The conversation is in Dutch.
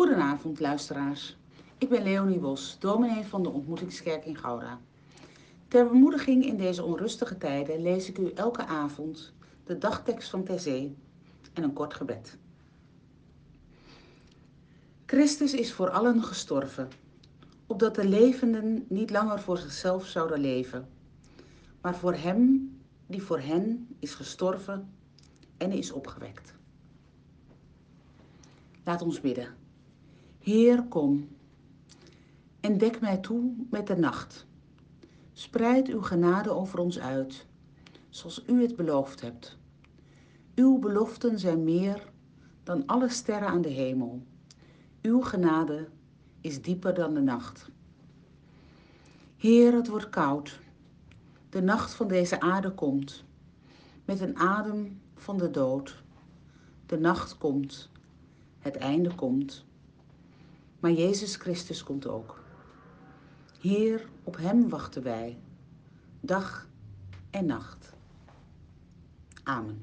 Goedenavond, luisteraars. Ik ben Leonie Bos, dominee van de Ontmoetingskerk in Gouda. Ter bemoediging in deze onrustige tijden lees ik u elke avond de dagtekst van Terzee en een kort gebed. Christus is voor allen gestorven, opdat de levenden niet langer voor zichzelf zouden leven, maar voor Hem die voor hen is gestorven en is opgewekt. Laat ons bidden. Heer, kom en dek mij toe met de nacht. Spreid uw genade over ons uit, zoals u het beloofd hebt. Uw beloften zijn meer dan alle sterren aan de hemel. Uw genade is dieper dan de nacht. Heer, het wordt koud. De nacht van deze aarde komt, met een adem van de dood. De nacht komt, het einde komt. Maar Jezus Christus komt ook. Heer, op Hem wachten wij, dag en nacht. Amen.